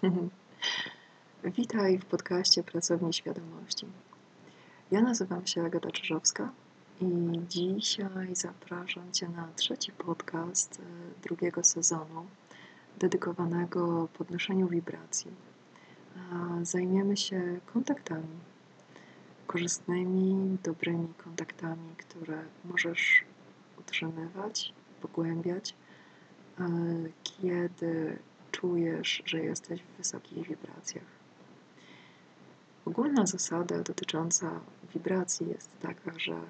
Witaj w podcaście Pracowni Świadomości. Ja nazywam się Agata Czyżowska i dzisiaj zapraszam Cię na trzeci podcast e, drugiego sezonu dedykowanego podnoszeniu wibracji. Zajmiemy się kontaktami, korzystnymi, dobrymi kontaktami, które możesz utrzymywać, pogłębiać, kiedy czujesz, że jesteś w wysokich wibracjach. Ogólna zasada dotycząca wibracji jest taka, że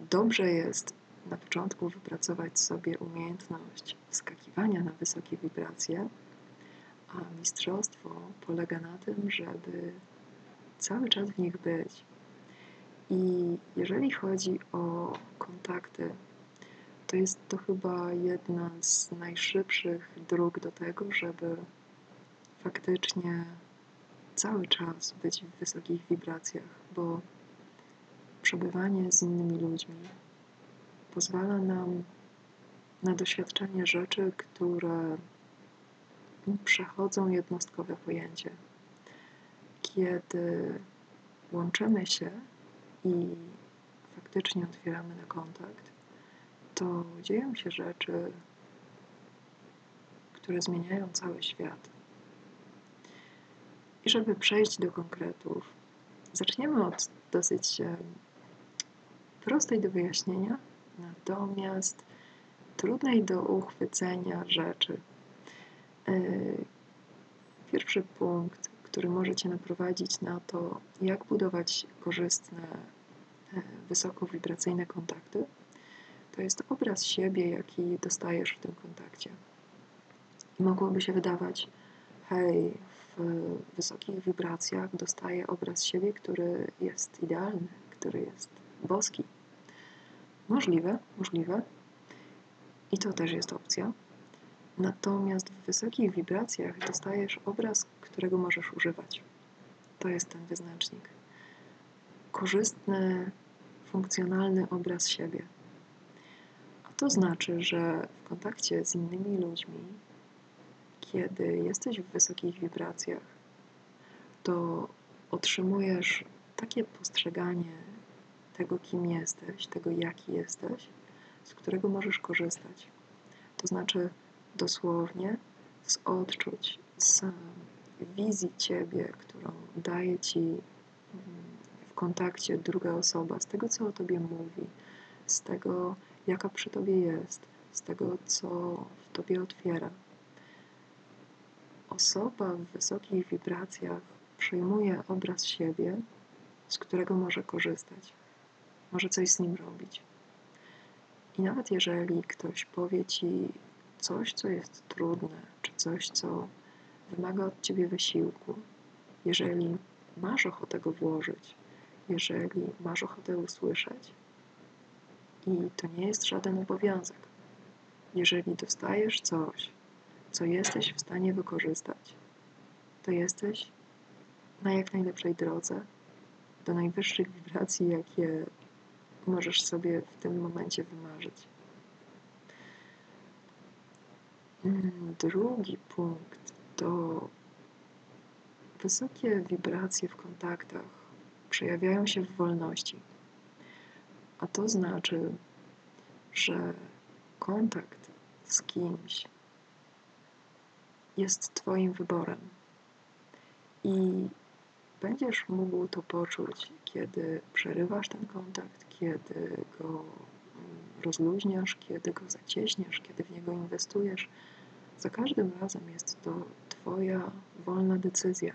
dobrze jest na początku wypracować sobie umiejętność wskakiwania na wysokie wibracje, a mistrzostwo polega na tym, żeby cały czas w nich być. I jeżeli chodzi o kontakty to jest to chyba jedna z najszybszych dróg do tego, żeby faktycznie cały czas być w wysokich wibracjach, bo przebywanie z innymi ludźmi pozwala nam na doświadczenie rzeczy, które przechodzą jednostkowe pojęcie. Kiedy łączymy się i faktycznie otwieramy na kontakt, to dzieją się rzeczy, które zmieniają cały świat. I żeby przejść do konkretów, zaczniemy od dosyć prostej do wyjaśnienia, natomiast trudnej do uchwycenia rzeczy. E, pierwszy punkt, który może Cię naprowadzić na to, jak budować korzystne, e, wysokowibracyjne kontakty, to jest obraz siebie, jaki dostajesz w tym kontakcie. I mogłoby się wydawać, hej, w wysokich wibracjach dostaję obraz siebie, który jest idealny, który jest boski. Możliwe, możliwe. I to też jest opcja. Natomiast w wysokich wibracjach dostajesz obraz, którego możesz używać. To jest ten wyznacznik. Korzystny, funkcjonalny obraz siebie. To znaczy, że w kontakcie z innymi ludźmi, kiedy jesteś w wysokich wibracjach, to otrzymujesz takie postrzeganie tego, kim jesteś, tego, jaki jesteś, z którego możesz korzystać. To znaczy dosłownie z odczuć, z wizji ciebie, którą daje ci mm, w kontakcie druga osoba, z tego, co o tobie mówi, z tego, jaka przy Tobie jest, z tego, co w Tobie otwiera. Osoba w wysokich wibracjach przyjmuje obraz siebie, z którego może korzystać, może coś z nim robić. I nawet jeżeli ktoś powie Ci coś, co jest trudne, czy coś, co wymaga od Ciebie wysiłku, jeżeli masz ochotę go włożyć, jeżeli masz ochotę usłyszeć, i to nie jest żaden obowiązek. Jeżeli dostajesz coś, co jesteś w stanie wykorzystać, to jesteś na jak najlepszej drodze do najwyższych wibracji, jakie możesz sobie w tym momencie wymarzyć. Drugi punkt to wysokie wibracje w kontaktach przejawiają się w wolności. A to znaczy, że kontakt z kimś jest Twoim wyborem. I będziesz mógł to poczuć, kiedy przerywasz ten kontakt, kiedy go mm, rozluźniasz, kiedy go zacieśniasz, kiedy w niego inwestujesz. Za każdym razem jest to Twoja wolna decyzja.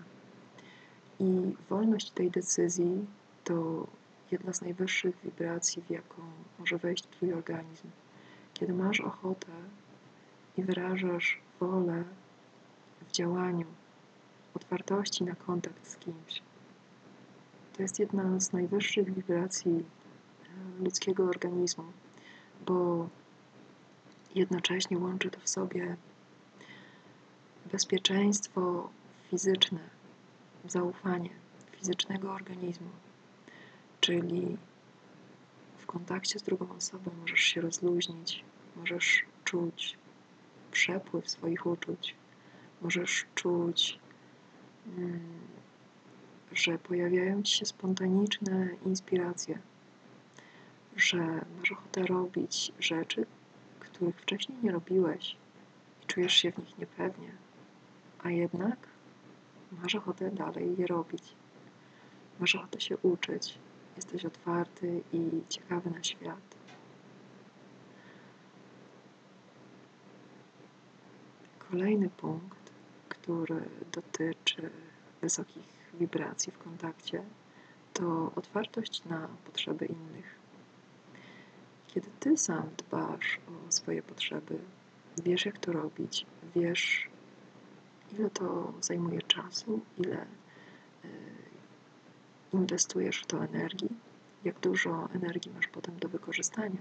I wolność tej decyzji to jedna z najwyższych wibracji, w jaką może wejść Twój organizm. Kiedy masz ochotę i wyrażasz wolę w działaniu, otwartości na kontakt z kimś. To jest jedna z najwyższych wibracji e, ludzkiego organizmu, bo jednocześnie łączy to w sobie bezpieczeństwo fizyczne, zaufanie fizycznego organizmu czyli w kontakcie z drugą osobą możesz się rozluźnić, możesz czuć przepływ swoich uczuć, Możesz czuć, mm, że pojawiają ci się spontaniczne inspiracje, że masz ochotę robić rzeczy, których wcześniej nie robiłeś i czujesz się w nich niepewnie, a jednak masz ochotę dalej je robić. Masz ochotę się uczyć, jesteś otwarty i ciekawy na świat. Kolejny punkt, który dotyczy wysokich wibracji w kontakcie, to otwartość na potrzeby innych. Kiedy ty sam dbasz o swoje potrzeby, wiesz jak to robić, wiesz ile to zajmuje czasu, ile inwestujesz w to energii, jak dużo energii masz potem do wykorzystania,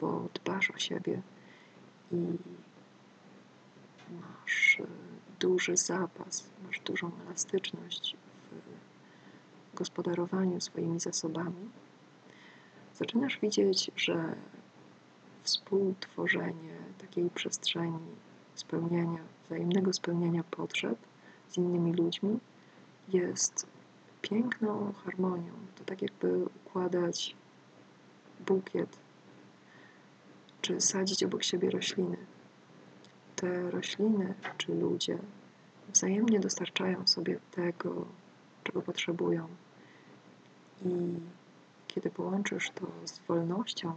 bo dbasz o siebie i masz y, duży zapas, masz dużą elastyczność w gospodarowaniu swoimi zasobami, zaczynasz widzieć, że współtworzenie takiej przestrzeni spełniania, wzajemnego spełniania potrzeb z innymi ludźmi jest piękną harmonią. To tak jakby układać bukiet, czy sadzić obok siebie rośliny. Te rośliny czy ludzie wzajemnie dostarczają sobie tego, czego potrzebują. I kiedy połączysz to z wolnością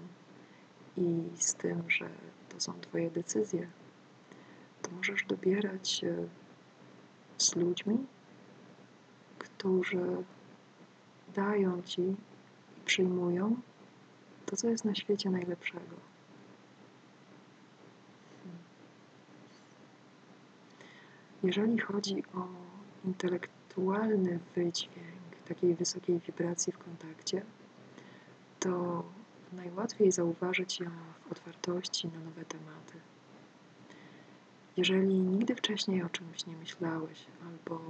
i z tym, że to są Twoje decyzje, to możesz dobierać z ludźmi, którzy dają Ci i przyjmują to, co jest na świecie najlepszego. Jeżeli chodzi o intelektualny wydźwięk takiej wysokiej wibracji w kontakcie, to najłatwiej zauważyć ją w otwartości na nowe tematy. Jeżeli nigdy wcześniej o czymś nie myślałeś, albo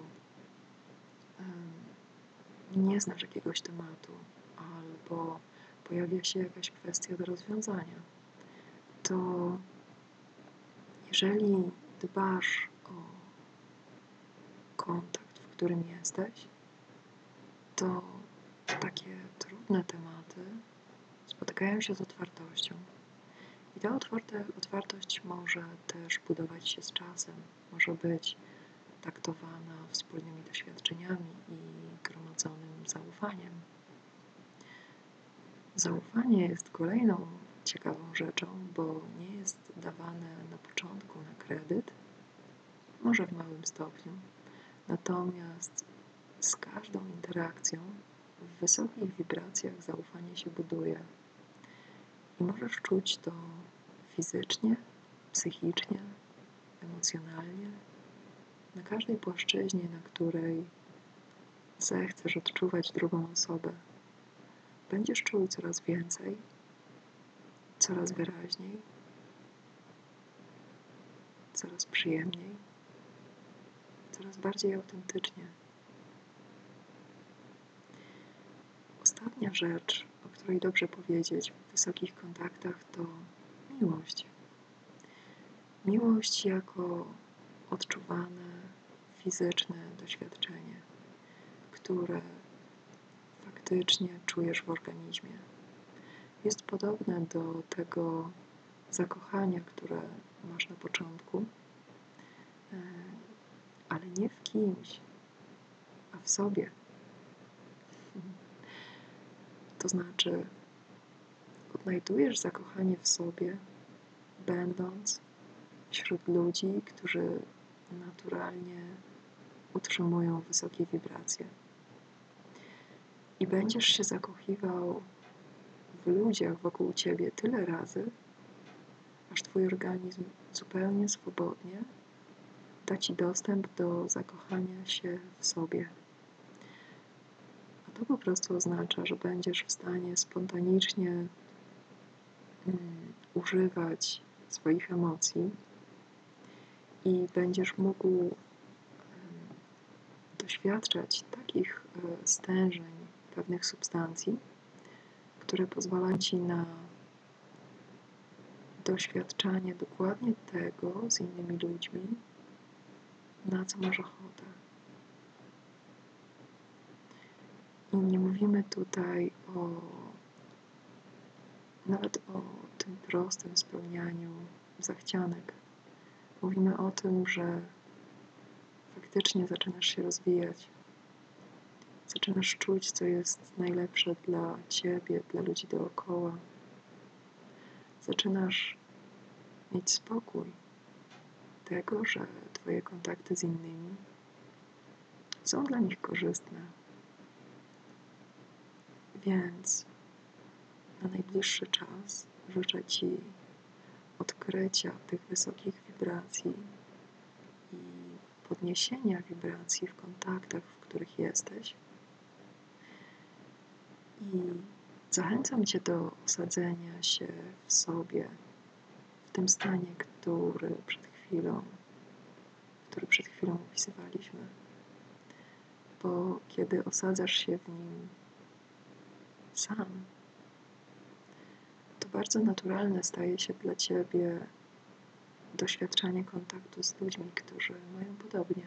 nie znasz jakiegoś tematu, albo pojawia się jakaś kwestia do rozwiązania, to jeżeli dbasz o kontakt, w którym jesteś, to takie trudne tematy spotykają się z otwartością. I ta otwarte, otwartość może też budować się z czasem, może być taktowana wspólnymi doświadczeniami i gromadzonym zaufaniem. Zaufanie jest kolejną ciekawą rzeczą, bo nie jest dawane na początku na kredyt, może w małym stopniu, natomiast z każdą interakcją w wysokich wibracjach zaufanie się buduje i możesz czuć to fizycznie, psychicznie, emocjonalnie, na każdej płaszczyźnie, na której zechcesz odczuwać drugą osobę. Będziesz czuł coraz więcej, coraz wyraźniej, coraz przyjemniej, coraz bardziej autentycznie. Ostatnia rzecz, o której dobrze powiedzieć w wysokich kontaktach, to miłość. Miłość jako odczuwane fizyczne doświadczenie, które faktycznie czujesz w organizmie. Jest podobne do tego zakochania, które masz na początku, e, ale nie w kimś, a w sobie. To znaczy, odnajdujesz zakochanie w sobie, będąc wśród ludzi, którzy naturalnie utrzymują wysokie wibracje. I będziesz się zakochiwał w ludziach wokół ciebie tyle razy, aż twój organizm zupełnie swobodnie da ci dostęp do zakochania się w sobie. A to po prostu oznacza, że będziesz w stanie spontanicznie mm, używać swoich emocji i będziesz mógł doświadczać takich e, stężeń pewnych substancji, które pozwalają ci na doświadczanie dokładnie tego z innymi ludźmi, na co masz ochotę. I nie mówimy tutaj o nawet o tym prostym spełnianiu zachcianek. Mówimy o tym, że faktycznie zaczynasz się rozwijać. Zaczynasz czuć, co jest najlepsze dla ciebie, dla ludzi dookoła. Zaczynasz mieć spokój tego, że Twoje kontakty z innymi są dla nich korzystne. Więc na najbliższy czas życzę Ci odkrycia tych wysokich wibracji i podniesienia wibracji w kontaktach, w których jesteś. I zachęcam Cię do osadzenia się w sobie, w tym stanie, który przed chwilą, który przed chwilą opisywaliśmy. Bo kiedy osadzasz się w nim sam, to bardzo naturalne staje się dla Ciebie doświadczanie kontaktu z ludźmi, którzy mają podobnie.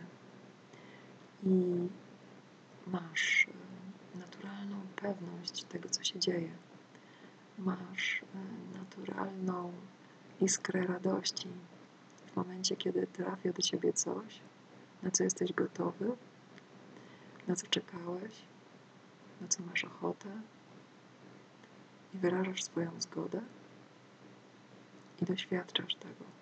I masz e, naturalną pewność tego, co się dzieje. Masz e, naturalną iskrę radości w momencie, kiedy trafia do Ciebie coś, na co jesteś gotowy, na co czekałeś, na co masz ochotę i wyrażasz swoją zgodę i doświadczasz tego.